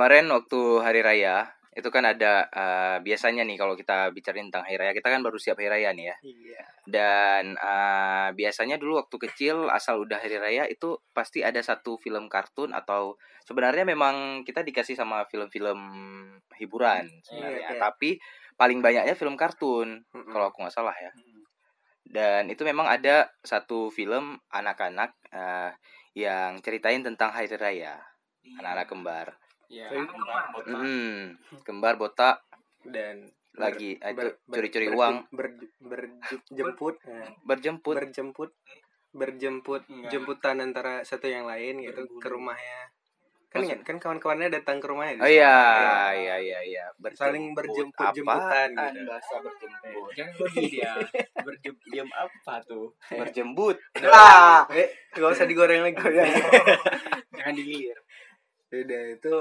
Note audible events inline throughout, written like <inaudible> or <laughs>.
Kemarin waktu hari raya itu kan ada eh, biasanya nih kalau kita bicara tentang hari raya kita kan baru siap hari raya nih ya. Iya. Dan eh, biasanya dulu waktu kecil asal udah hari raya itu pasti ada satu film kartun atau sebenarnya memang kita dikasih sama film-film hiburan sebenarnya. Iya, iya. Tapi paling banyaknya film kartun Mm-mm. kalau aku nggak salah ya. Dan itu memang ada satu film anak-anak eh, yang ceritain tentang hari raya anak-anak kembar. Iya. Tapi- kembar, botak. Mm, kembar botak. Dan lagi eh, ber- itu ber- curi-curi berjem- uang. ber- berjemput nah, berjemput. Berjemput. Berjemput Enggak. jemputan antara satu yang lain gitu Berburu. ke rumahnya. Kan Maksud- kan kawan-kawannya datang ke rumahnya oh iya iya iya iya saling berjemput jemputan Apaan gitu bahasa berjemput. Jangan pergi dia. Berjem diam apa tuh? berjembut ah eh gak usah digoreng lagi. <laughs> Jangan digilir. udah itu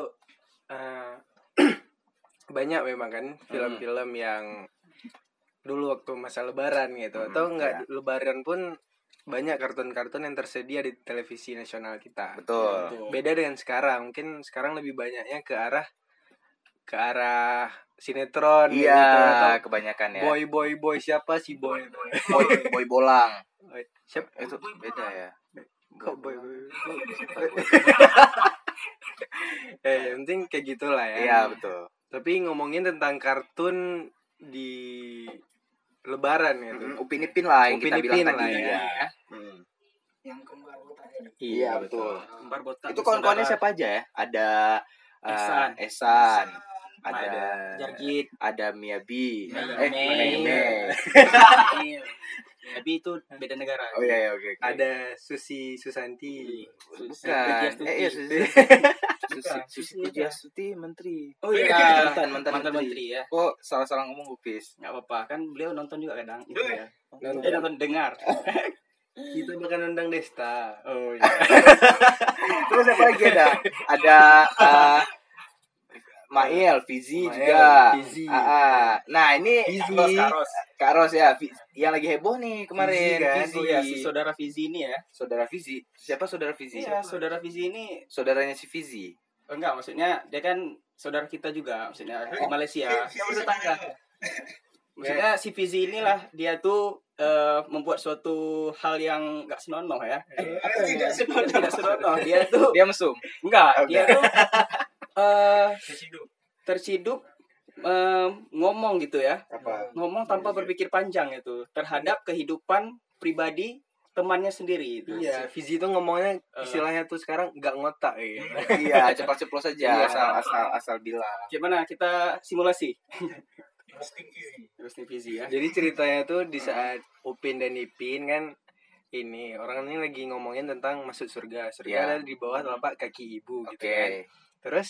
eh, <clears throat> banyak memang kan film-film yang dulu waktu masa lebaran gitu. Atau Hmm, enggak lebaran pun banyak kartun-kartun yang tersedia di televisi nasional kita. Betul. Beda dengan sekarang. Mungkin sekarang lebih banyaknya ke arah ke arah sinetron gitu, iya atau kebanyakan ya. boy boy boy siapa sih boy boy? Boy boy bolang. Siapa itu beda ya. Kok boy boy, boy? <laughs> eh yang penting kayak gitulah ya iya betul tapi ngomongin tentang kartun di lebaran gitu Mm, upin ipin lah yang Upin kita bilang Ipin tadi lah ya. ya Mm. Yang kembar botak iya betul Kembar botak. itu kawan-kawannya siapa aja ya ada eh, Esan. Esan ada ada Jargit. ada Miyabi Mei. eh Mei. <laughs> Iya. Tapi itu beda negara. oh iya iya, oke oke ada Susi Susanti bukan Susi eh iya Susi <laughs> Susi. Susi Susi Pujiastuti menteri Oh iya. mantan mantan, Mantan menteri. menteri ya. kok salah salah ngomong Upis Nggak apa-apa kan beliau nonton juga kadang. Gitu ya. Nonton. Eh nonton dengar. <laughs> kita bakal undang Desta Oh iya. <laughs> terus apa lagi ada ada eh, Mail, Fizi Mael, juga. Fizi. Ah, ah. Nah ini Fizi. Karos Karos. Kak Ros ya, Fi- yang lagi heboh nih kemarin. Fizi kan? Fizi. Oh iya si saudara Fizi ini ya. Saudara Fizi. Siapa saudara Fizi? Iya, saudara Fizi ini Saudaranya si Fizi. Oh, enggak maksudnya dia kan saudara kita juga maksudnya di Malaysia siapa tetangga maksudnya si Fizi inilah dia tuh eh, membuat suatu hal yang enggak senonoh ya apa yang tidak senonoh tidak senonoh dia tuh Dia mesum. enggak Oke. dia tuh eh terciduk eh, ngomong gitu ya Apa? ngomong tanpa berpikir panjang itu terhadap kehidupan pribadi temannya sendiri itu iya Fizi itu ngomongnya Eh. istilahnya tuh sekarang nggak ngotak ya <laughs> iya, ceplos-ceplos aja Iya. asal asal asal bilang. gimana kita simulasi <laughs> Roasting Fizi ya jadi ceritanya tuh di saat Upin dan Ipin kan ini orang ini lagi ngomongin tentang masuk surga surga Iya. ada di bawah telapak kaki ibu Oke. gitu kan terus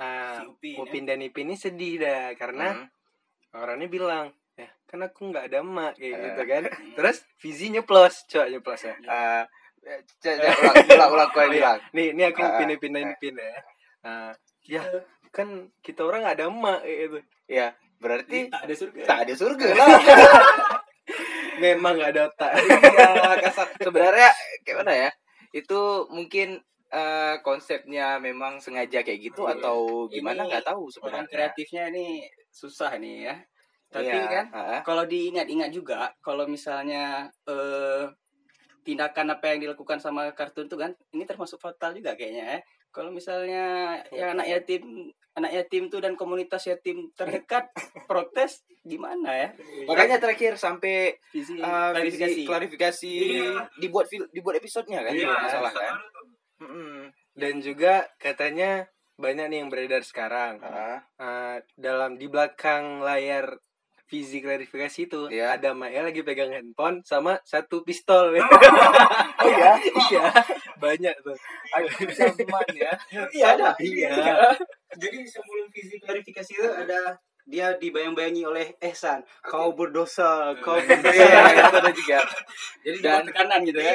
uh, Si Upin, ya. Upin dan Ipin ini sedih dah karena Hmm. orangnya bilang ya kan aku nggak ada emak kayak Eh. gitu kan terus Fizi nyeplos coba nyeplos ya c- ulang ulang kau <laughs> iya. bilang. nih ini aku Ah, Upin Ipin ya Ah, ya kan kita orang nggak ada emak kayak gitu Ya, berarti tak ada surga tak ada surga lah. <laughs> memang nggak ada otak Iya, kasar. Sebenarnya kayak mana ya? Itu mungkin eh, konsepnya memang sengaja kayak gitu Iya. atau gimana nggak tahu orang sebenarnya. kreatifnya ini susah nih ya tapi Iya, kan heeh. kalau diingat-ingat juga kalau misalnya eh, tindakan apa yang dilakukan sama kartun tuh kan ini termasuk fatal juga kayaknya ya kalau misalnya ya anak yatim anak yatim tuh dan komunitas yatim terdekat <laughs> protes gimana ya Makanya terakhir sampai visi eh, klarifikasi visi klarifikasi dibuat fil- dibuat episodenya kan, Iya. masalah kan. Mm-mm. dan juga katanya banyak nih yang beredar sekarang Heeh. Eh, dalam di belakang layar visi klarifikasi itu Iya. ada Maya lagi pegang handphone sama satu pistol <laughs> <laughs> Oh iya, iya banyak tuh Zaman <laughs> ya. iya ada iya jadi sebelum visi klarifikasi itu ada dia dibayang-bayangi oleh Ehsan kau berdosa kau Iya, berdosa itu ada juga. jadi Dan- tekanan gitu ya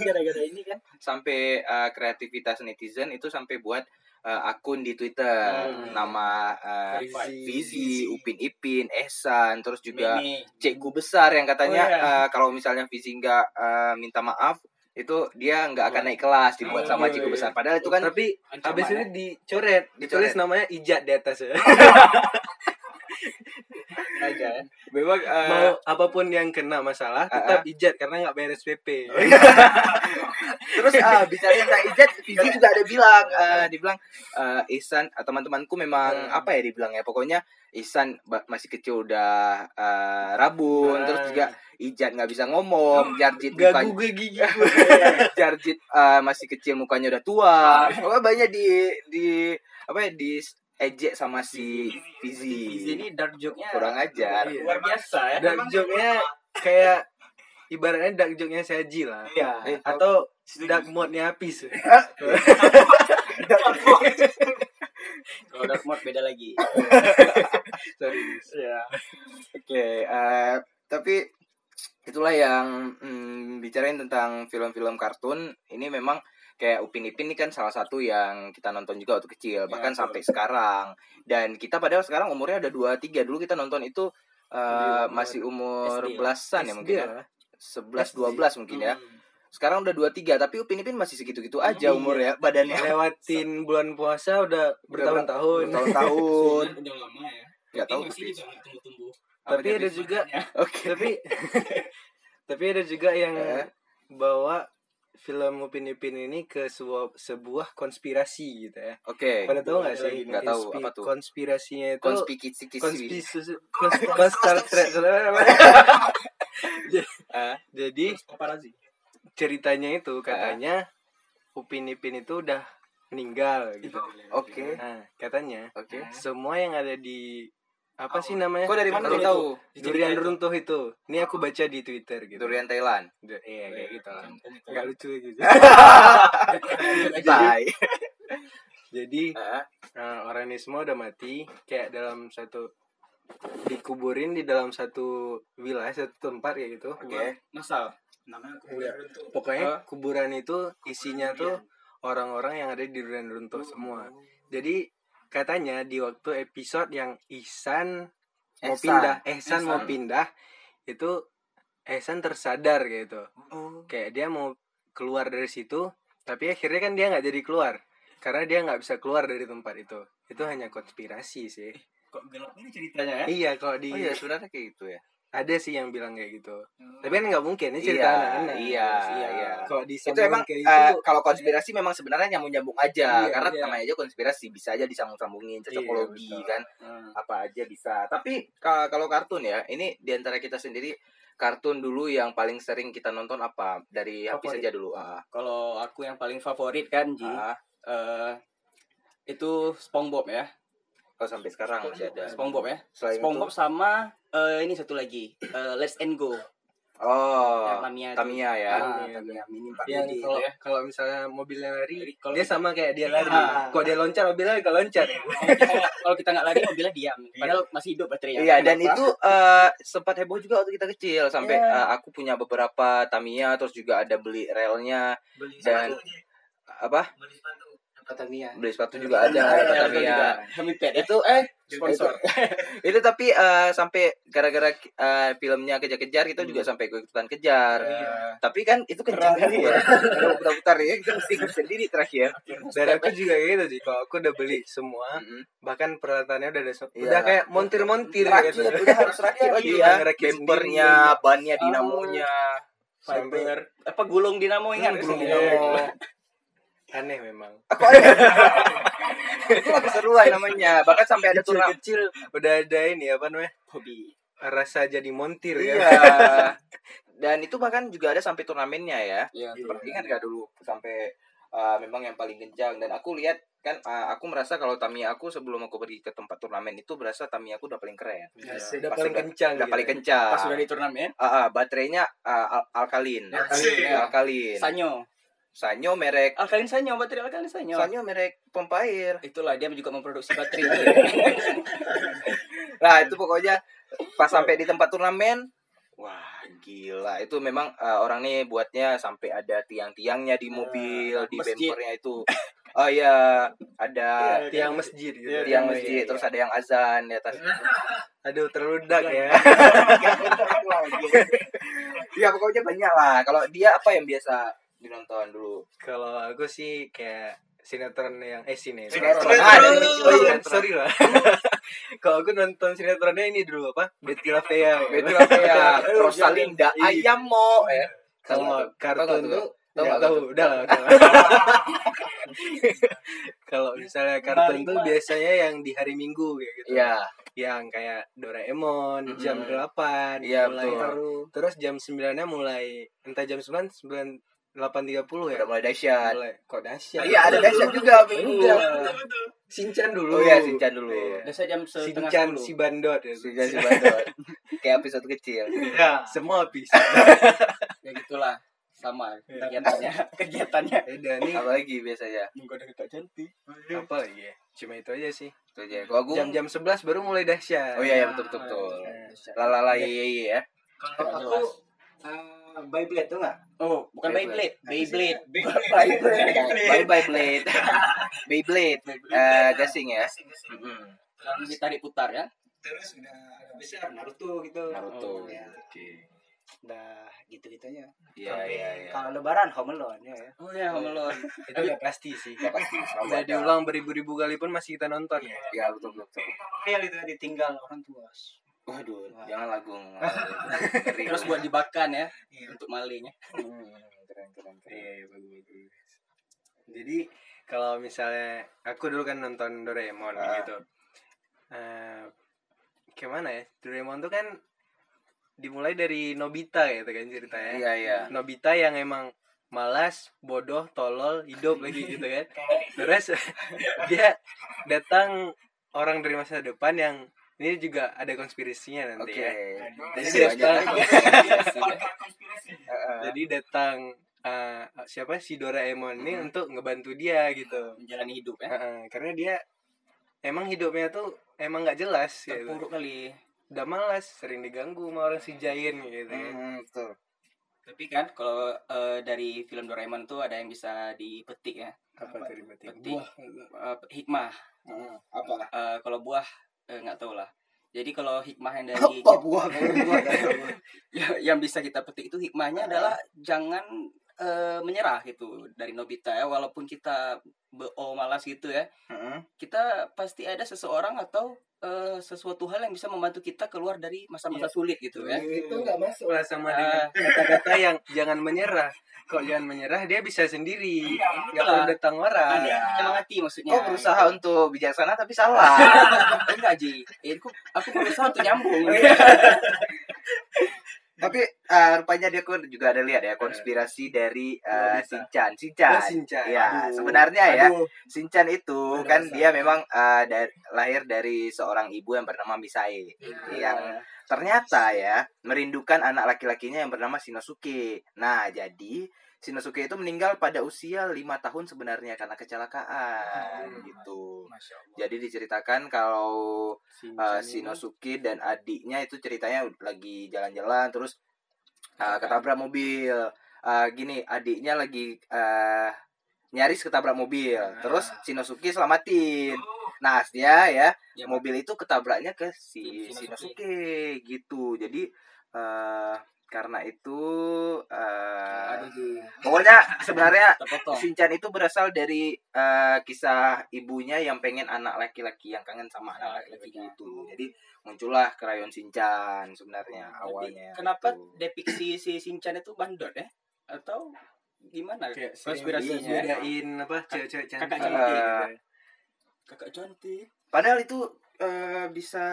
gara-gara ini kan sampai eh, kreativitas netizen itu sampai buat eh, akun di Twitter Hmm. nama eh, Verified. Fizi, Upin Ipin, Ehsan, terus juga Mimi. Cikgu besar yang katanya Oh, iya. eh, kalau misalnya Fizi nggak eh, minta maaf itu dia nggak akan naik kelas dibuat sama Oh, Cigo iya. besar padahal itu kan tapi habis ya. itu dicoret ditulis Dicoret. namanya ijat di atas ya <laughs> memang mau apa pun yang kena masalah Ah, tetap ijat karena nggak beres PP <laughs> terus ah bicara tentang ijat Fizi juga ada bilang eh, dibilang eh, Ihsan teman-temanku memang Hmm. apa ya dibilang ya pokoknya Ihsan ba- masih kecil udah eh, rabun Ah. terus juga Ijat nggak bisa ngomong <gasps> Jarjit gagu mukanya gue gigi <laughs> Jarjit eh, masih kecil mukanya udah tua. Pokoknya banyak di di apa ya di ejek sama si Di Fizi sini dark joke-nya kurang ajar Iya. luar biasa ya. dark joke-nya kayak ibaratnya dark joke-nya Saji lah Iya. Eh, atau dark mode-nya Apis <laughs> Kalau dark mode beda lagi. <laughs> sorry Iya. Oke, eh, tapi itulah yang mm, bicarain tentang film-film kartun. Upin Ipin ini kan salah satu yang kita nonton juga waktu kecil, bahkan betul. sampai sekarang. Dan kita padahal sekarang umurnya udah 23. Dulu kita nonton itu Di umur masih umur SD ya? belasan ya mungkin ya. lah. 11 SD. 12 mungkin ya. Hmm. Sekarang udah 23, tapi Upin Ipin masih segitu-gitu aja Iya. umurnya, badannya lewatin <laughs> bulan puasa udah bertahun-tahun Bertahun-tahun. Sudah- Udah lama ya. Nggak tahu tapi. ada juga <laughs> Oke. tapi <laughs> tapi ada juga yang Eh. bawa film Upin Ipin ini ke sebuah sebuah konspirasi gitu ya. Oke. Pada tahu nggak sih? nggak tahu, apa tuh? Konspirasinya itu Konspikisi konspirasi konspirasi Star Trek. Ah. Jadi ceritanya itu katanya Upin Ipin itu udah meninggal gitu. Oke. Nah, katanya Oke. semua yang ada di apa sih namanya? Kok dari mana lu tahu? Durian runtuh itu. Ini aku baca di Twitter gitu. Durian Thailand. Du- Iya kayak gitu lah. Enggak lucu gitu. <laughs> Bye. <laughs> Jadi Nah, orang ini semua udah mati kayak dalam satu dikuburin di dalam satu wilayah satu tempat kayak gitu. Oke. Masal. Namanya Iya. Pokoknya kuburan itu isinya tuh orang-orang yang ada di durian runtuh semua. Jadi katanya di waktu episode yang Ihsan mau Ehsan. pindah, Ehsan mau Ehsan. pindah itu Ehsan tersadar kayak gitu. Oh. Kayak dia mau keluar dari situ, tapi akhirnya kan dia nggak jadi keluar karena dia nggak bisa keluar dari tempat itu. Itu hanya konspirasi sih. Kok gelap ini ceritanya ya? Iya, kalau di Oh iya sebenarnya kayak gitu ya. Ada sih yang bilang kayak gitu. Tapi kan nggak mungkin ini cerita Iya, anak-anak. iya, iya. Kalau Itu disambung emang kayak itu, kalau konspirasi memang sebenarnya nyambung-nyambung aja Iya, karena iya. namanya aja konspirasi bisa aja disambung-sambungin cocokologi betul. kan Hmm. apa aja bisa. Tapi ka- kalau kartun ya, ini di antara kita sendiri kartun dulu yang paling sering kita nonton apa dari Hafiz Favorit. saja dulu. Ah, Kalau aku yang paling favorit kan Ji, ah. eh, itu SpongeBob ya. Oh sampai sekarang masih ada. SpongeBob ya. Selain SpongeBob itu, sama eh, ini satu lagi, eh, Let's and Go. oh yang Tamiya itu. Tamia ya. Ah, Tamiya mini Pak yang Didi kalau itu ya. kalau misalnya mobilnya lari, Kalau dia sama kayak dia <laughs> lari. Ah. Kok dia loncat, mobilnya juga loncat. kalau kita nggak lari mobilnya diam. Padahal masih hidup baterainya. Iya dan Kenapa? itu eh, sempat heboh juga waktu kita kecil sampai Iya. eh, aku punya beberapa Tamiya terus juga ada beli relnya dan apa kata Mia. beli sepatu juga ada kata Tamiya Hamipet ya. itu eh Sponsor. <laughs> itu tapi eh, sampai gara-gara eh, filmnya kejar-kejar kita juga sampai ikutan kejar Iya. tapi kan itu kencang Keren, kan ya kalau putar-putar ya kita mesti ikut sendiri terakhir Dan aku juga gitu sih. Kalau aku udah beli semua, bahkan peralatannya udah ada Iya. udah kayak montir-montir rakit gitu. udah harus rakit lagi Iya, ya ngerakit bempernya bannya dinamonya Fiber. Apa gulung dinamo ingat? gulung dinamo. Aneh memang. Aku ada. itu lah keseruan namanya. Bahkan sampai ada turnamen. Kecil-kecil udah ada ini apa namanya? Hobi. Rasa jadi montir Iya. ya. Dan itu bahkan juga ada sampai turnamennya ya. Iya. Seperti ingat gak dulu sampai uh, memang yang paling kencang dan aku lihat kan uh, aku merasa kalau Tamiya aku sebelum aku pergi ke tempat turnamen itu berasa Tamiya aku udah paling keren. Udah Pas paling udah- kencang. Udah gitu paling ya. kencang. Pas sudah di turnamen, Ah, ah, baterainya uh, al- alkalin. Alkalin, Iya, ya. Alkalin. Sanyo. Sanyo merek Alkalin Sanyo, baterai Alkalin Sanyo. Sanyo merek pompa air. Itulah dia juga memproduksi baterai. <laughs> <laughs> Nah, itu pokoknya pas sampai di tempat turnamen, wah gila. Itu memang uh, orang nih buatnya sampai ada tiang-tiangnya di mobil, di masjid. bempernya itu. Oh iya, ada <laughs> Tiang masjid gitu. Iya, tiang iya, masjid, iya. terus ada yang azan di atas. Aduh, terlalu dark ya. ya pokoknya banyak lah. Kalau dia apa yang biasa dinonton dulu Kalau aku sih kayak sinetron yang eh sinetron. Sinetron. Ah, Ada dari- sinetron. oh iya, sorry lah. <laughs> Kalau aku nonton sinetronnya ini dulu apa? Betty La Fea. Betty La Fea, Eh, Rosalinda, Iya. Ayam Mo, ya. Kalau kartun tuh Tahu nggak nggak tahu, udah lah. udah lah. <laughs> Kalau misalnya kartun tuh biasanya yang di hari Minggu kayak gitu. Iya, Yang kayak Doraemon jam Mm-mm. 8 Iya, mulai terus jam 9-nya mulai entah jam 9 9 8.30 ya. udah mulai dahsyat. Mulai kok dahsyat. Iya, ada dahsyat juga minggu. Enggak. Sinchan dulu. Oh iya, Sinchan dulu. Iya. Biasa jam setengah Sinchan si bandot ya. Sinchan si Bandot. <laughs> Kayak episode kecil. Ya, semua habis. <laughs> Ya gitulah sama Iya. kegiatannya <laughs> kegiatannya Beda nih. Apalagi biasanya. menggoda kakak cantik Apa lagi ya? Cuma itu aja sih. Itu aja. Kalau aku Jam-jam 11 baru mulai dahsyat. Oh iya, iya betul betul betul. Lalala iya iya ya. Kalau aku uh, Beyblade tuh nggak? oh bukan Beyblade. Beyblade Beyblade Bye bye Blade. <laughs> Beyblade. Eh gasing ya. Gasing, gasing. Mm-mm. lalu ditarik putar ya Terus udah agak besar Naruto gitu. Naruto. Oh, ya. Oke. Udah gitu-gitu aja. Iya iya iya. Kalau lebaran Home Alone ya. ya. oh ya Home Alone <laughs> Itu udah pasti sih. Ya pasti Udah ada. diulang beribu-ribu kali pun masih kita nonton ya. Ya betul betul. Real itu ditinggal orang tua. Waduh, jangan lagung. <laughs> Ngeri. terus buat dibakan ya Iya. untuk malingnya Hmm, keren keren keren. Iya, iya, bagus bagus. Jadi kalau misalnya aku dulu kan nonton Doraemon Ah. gitu. Eh gimana ya? Doraemon tuh kan dimulai dari Nobita gitu kan ceritanya. Iya iya. Nobita yang emang malas, bodoh, tolol, hidup lagi gitu kan. <laughs> Terus <laughs> dia datang orang dari masa depan yang ini juga ada konspirasinya nanti Oke. ya. Jadi datang, <laughs> Heeh. jadi datang eh, siapa si Doraemon ini untuk ngebantu dia gitu. menjalani hidup ya Heeh, karena dia emang hidupnya tuh emang nggak jelas gitu. terpuruk kali Udah malas, sering diganggu sama orang si Giant gitu kan. Hmm, betul. tapi kan kalau eh, dari film Doraemon tuh ada yang bisa dipetik ya Apa tadi berarti? Petik. Buah. Eh, hikmah Hmm, apa? Eh, kalau buah eh, nggak tahu lah. Jadi kalau hikmah yang dari buah buah? <laughs> ya- yang bisa kita petik itu hikmahnya adalah jangan eh, menyerah gitu dari Nobita ya. Walaupun kita beo malas gitu ya Heeh. kita pasti ada seseorang atau eh, sesuatu hal yang bisa membantu kita keluar dari masa-masa sulit gitu ya Itu nggak masuk lah sama Ah. dengan kata-kata yang jangan menyerah. Kok jangan menyerah, dia bisa sendiri. Nggak itulah. perlu datang orang. ada menyemangati maksudnya Kok berusaha untuk bijaksana tapi salah. <laughs> enggak Ji Eh, aku aku berusaha untuk nyambung <laughs> tapi eh, rupanya dia kan juga ada lihat ya konspirasi dari eh, Nobita. Shinchan. Shinchan. Oh, Shinchan. Ya, Aduh. sebenarnya ya Aduh. Shinchan itu Ada kan dia memang eh, dari, lahir dari seorang ibu yang bernama Misae. Yang ternyata ya merindukan anak laki-lakinya yang bernama Shinosuke. Nah, jadi Shinosuke itu meninggal pada usia lima tahun sebenarnya karena kecelakaan Hmm. gitu. Jadi diceritakan kalau uh, Shinosuke dan adiknya itu ceritanya lagi jalan-jalan terus uh, ketabrak mobil. Uh, gini, adiknya lagi uh, nyaris ketabrak mobil. Terus Shinosuke selamatin. Nah, dia ya Ya, mobil itu ketabraknya ke si Shinosuke. Shinosuke gitu. Jadi uh, karena itu uh, aduh pokoknya sebenarnya Shinchan itu berasal dari eh, kisah ibunya yang pengen anak laki-laki yang kangen sama anak laki-laki itu. Jadi muncullah krayon Shinchan sebenarnya Tapi awalnya. kenapa gitu. depiksi si Shinchan itu bandot ya atau gimana? Kayak konspirasinya bedain apa cewek-cewek cantik kakak cantik. kakak cantik. Padahal itu eh, bisa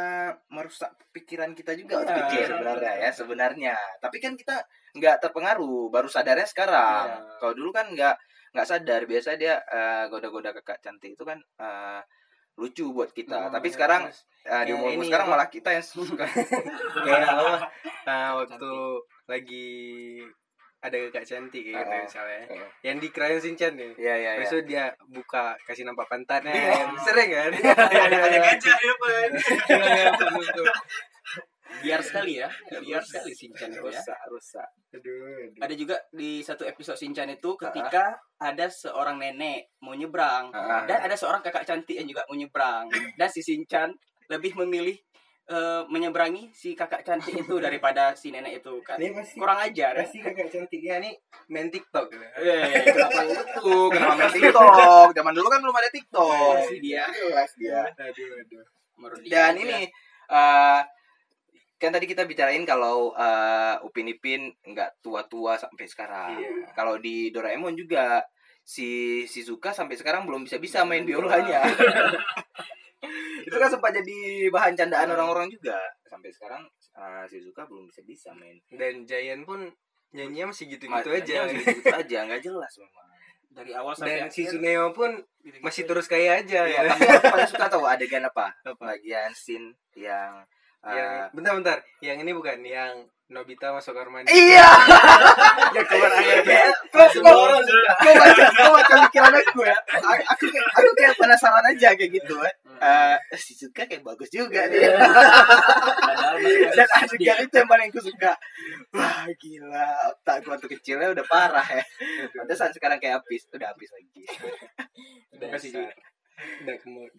merusak pikiran kita juga Iya. pikir sebenarnya ya sebenarnya. Tapi kan kita nggak terpengaruh, baru sadarnya sekarang. Iya. Kalau dulu kan nggak nggak sadar. Biasa dia eh, goda-goda kakak cantik itu kan eh, lucu buat kita. Hmm, Tapi sekarang terus eh, di umur ini sekarang apa? malah kita yang suka. <laughs> kayak apa <laughs> nah, waktu lagi ada kakak cantik kayak gitu Ah, misalnya ah. yang di krayon Shinchan nih Iya iya iya. Besok dia buka kasih nampak pantatnya Iya. sering kan Ada gajah di depan biar sekali ya biar sekali Shinchan itu ya rusak rusak. aduh, aduh. ada juga di satu episode Shinchan itu ketika ada seorang nenek mau nyebrang Ah. dan ada seorang kakak cantik yang juga mau nyebrang dan si Shinchan lebih memilih eh, menyeberangi si kakak cantik itu <laughs> daripada si nenek itu kan pasti kurang ajar ya. pasti kakak cantiknya nih main TikTok gitu. Eh, Kenapa itu? Kenapa main TikTok? Zaman dulu kan belum ada TikTok. si dia Jelas dia. Aduh aduh. Dia Dan ini eh kan tadi kita bicarain kalau eh, Upin Ipin nggak tua-tua sampai sekarang. Iya. Kalau di Doraemon juga si Shizuka sampai sekarang belum bisa-bisa main biolanya. <laughs> <laughs> itu kan sempat jadi bahan candaan orang-orang juga. Sampai sekarang eh, Shizuka belum bisa-bisa main. Dan Giant pun nyanyinya masih gitu-gitu Ma- aja. masih gitu aja, nggak jelas memang. dari awal sampai Dan si akhir, Suneo pun gitu-gitu. masih terus kaya aja Iya, ya. tapi aku paling suka tahu adegan apa? Apa? Bagian scene yang eh, Yang bentar-bentar, yang ini bukan yang Nobita masuk kamar mandi. Iya. <laughs> Ya keluar air Kok semua orang suka. Kok baca, kok baca pikiran aku ya. Aku kayak, aku kayak penasaran aja kayak gitu ya. Eh, si suka kayak bagus juga. Padahal masih Dan adegan itu yang paling aku suka. Wah gila, otak gua waktu kecilnya udah parah ya. Pantesan sekarang kayak habis, udah habis lagi. Udah Kasih juga. Udah kemud.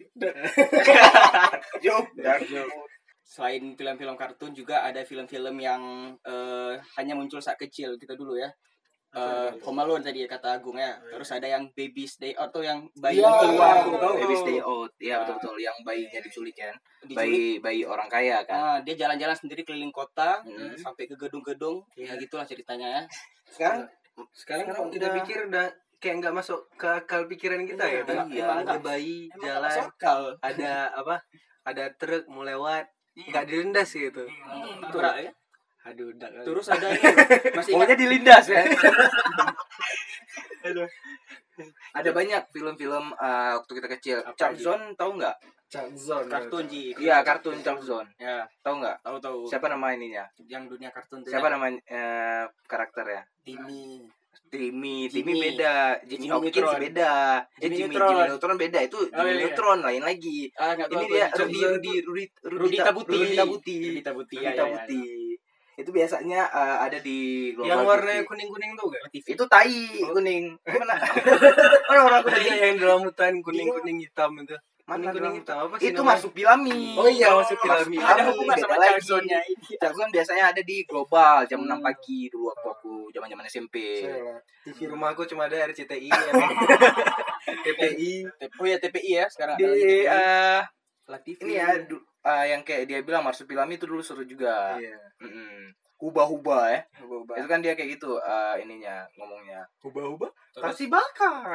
Joke, dark joke. selain film-film kartun juga ada film-film yang eh, hanya muncul saat kecil kita dulu ya. Eh, Home Alone tadi ya kata Agung ya. Terus ada yang Baby's Day Out tuh yang bayi Iya, keluar tuh tahu. Baby's Day Out. Iya betul betul yang bayinya diculik kan. Diculik. Bayi bayi orang kaya kan. Ah, dia jalan-jalan sendiri keliling kota Hmm. sampai ke gedung-gedung. Ya gitulah ceritanya ya. Sekarang Sekarang Sekarang kalau kita udah- pikir udah kayak nggak masuk ke akal pikiran kita ya. Iya, iya. ada bayi Emang jalan, ada apa? Ada truk mau lewat, nggak dilindas gitu. Tura, ya. Aduh, udah kali. Terus ada ini <laughs> masih ingat Pokoknya dilindas ya. <laughs> Ada banyak film-film eh, waktu kita kecil. Chuck? Zone tahu nggak? Chuck Zone. kartun Ji. Iya kartun Chuck Zone. Ya, Tahu nggak? tahu-tahu. Siapa nama ininya? Yang dunia kartun tuh Siapa ya. nama eh, karakternya? Timmy. Timmy. Timmy beda, Jimmy, Jimmy Hopkins Neutron. beda, eh, Jimmy Jimmy, Neutron. Jimmy Neutron beda itu Oh, Jimmy iya, iya. Neutron lain lagi. Ah, tahu Ini dia Rudy. Rudy Rudy Rudy Tabuti. Rudy Tabuti. Rudy Tabuti. Rudy ya, ya, ya. Tabuti. Itu biasanya eh, ada di Global Yang warnanya TV. kuning-kuning tuh gak? TV. itu tai kuning. <laughs> Mana? Orang Ada kuning? yang dalam hutan kuning-kuning hitam itu. Mana dalam hitam apa sih Itu namanya? masuk Pilami. Oh iya, masuk Pilami. Ada hubungan sama. Jacksonnya. Jackson biasanya ada di global jam 6 Hmm. pagi dulu waktu aku zaman-zaman SMP. TV rumahku cuma ada RCTI ya. <laughs> TPI. Oh ya TPI ya sekarang. Di ada lagi TPI. eh, Lah, TV. ini ya eh, yang kayak dia bilang Marsupilami itu dulu seru juga. Iya. Mm-mm. Huba-huba ya. Ubah-ubah. Itu kan dia kayak gitu eh, ininya ngomongnya. Hubah-hubah. Terus? Kasih bakar.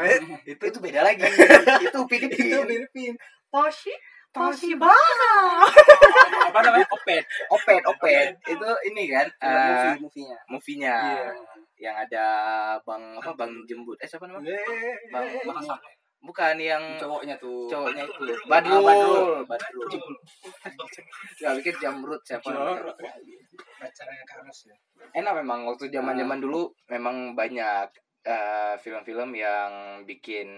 itu itu beda lagi. <laughs> itu Filipin. Itu Filipin. Toshi bakar. <laughs> apa namanya? Opet. Opet, opet. itu ini kan eh, movie movie-nya. movie-nya. Iya. Yang ada Bang apa Bang Jembut. Eh siapa namanya? Bang Bahasa bukan yang cowoknya tuh. cowoknya itu Ah, Badrul Badrul. Badrul Gak pikir Jamrut siapa. Pacarnya Karas ya. enak memang waktu zaman zaman dulu memang banyak eh, film-film yang bikin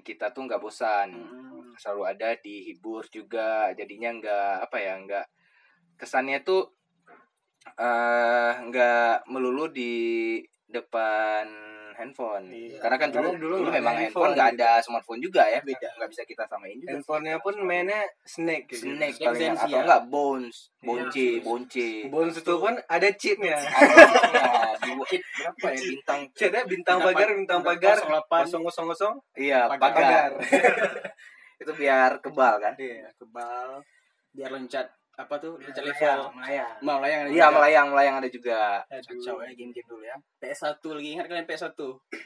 kita tuh nggak bosan Hmm. selalu ada dihibur juga jadinya nggak apa ya nggak kesannya tuh eh nggak melulu di depan handphone Iya. karena kan dulu Karena dulu dulu, memang handphone nggak ada smartphone juga ya beda nggak bisa kita samain juga Handphonenya pun mainnya Snake gitu. Snake Snake paling atau ya. enggak Bones, Iya, Bonce, Bones. Bonce. Bones itu pun ada cheatnya. Ada dua berapa ya bintang? Cheatnya bintang pagar, bintang pagar, 08. kosong kosong kosong, Iya, Pagar. pagar. <laughs> Itu biar kebal kan? Iya. Kebal. Biar loncat apa tuh? Melayang, level. melayang. Melayang. ada Iya, melayang, melayang ada juga. Kacau ya game-game dulu ya. PS1 lagi ingat kalian PS1?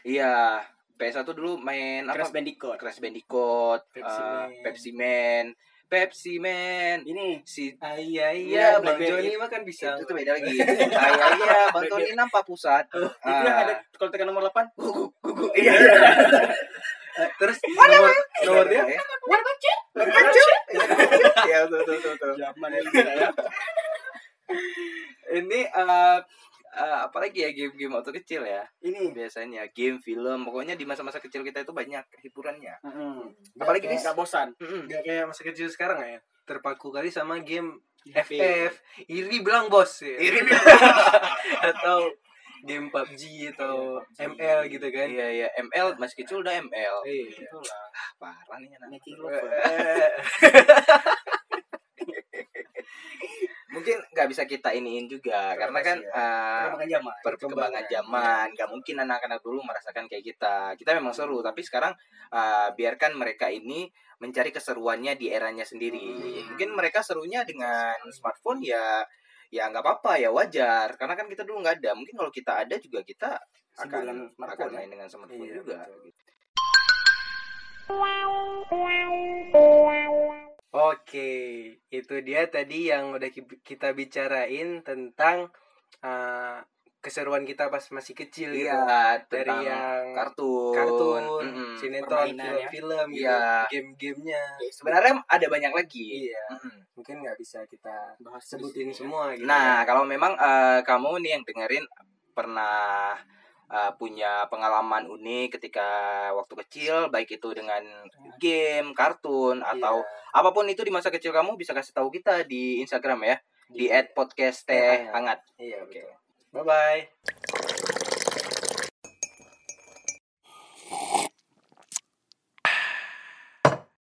Iya. PS1 dulu main apa? Crash Bandicoot. Crash Bandicoot, Pepsi eh, Man. Pepsi Man, Pepsi Man. Ini Si Ah, iya iya, Iya, Bang. Joni mah kan bisa. itu tuh beda lagi. <laughs> Ah, iya, iya, Bang Tony nampak pusat. itu yang Ah. ada kalau tekan nomor 8 gugu gugu. Iya. <laughs> Eh, Terus nomor nomor dia ya. Iya, betul, betul, betul, betul. Zaman itu ya. <laughs> Ini eh eh, apalagi ya game-game waktu kecil ya Ini biasanya game film pokoknya di masa-masa kecil kita itu banyak hiburannya Heeh. apalagi di Enggak bosan. Gak kayak masa kecil sekarang ya. Terpaku kali sama game FF. FF. Iri bilang bos ya. Iri <laughs> atau game PUBG atau ML gitu kan. iya iya ML masih kecil udah ML Iya. Itulah. parah nih anak Making love. eh, bisa kita iniin juga karena kan ya. eh, Perkembangan zaman. perkembangan zaman nggak mungkin anak-anak dulu merasakan kayak kita kita memang seru tapi sekarang eh, biarkan mereka ini mencari keseruannya di eranya sendiri mungkin mereka serunya dengan smartphone ya ya nggak apa-apa ya wajar karena kan kita dulu nggak ada mungkin kalau kita ada juga kita akan akan ya. main dengan smartphone Iya, juga betul. gitu. Oke, itu dia tadi yang udah ki- kita bicarain tentang uh, keseruan kita pas masih kecil gitu. iya Dari tentang yang kartun kartun, Mm-mm. sinetron, Permainan ya. film-film, gitu, Iya. game-gamenya. sebenarnya ada banyak lagi Iya, Mm-mm. Mungkin nggak bisa kita Bahas sebutin di semua gitu. Nah, kalau memang eh, kamu nih yang dengerin pernah eh, punya pengalaman unik ketika waktu kecil, baik itu dengan game, kartun Iya. atau apa pun itu di masa kecil kamu bisa kasih tahu kita di Instagram ya, di @podcast teh hangat. Iya, betul. Bye bye.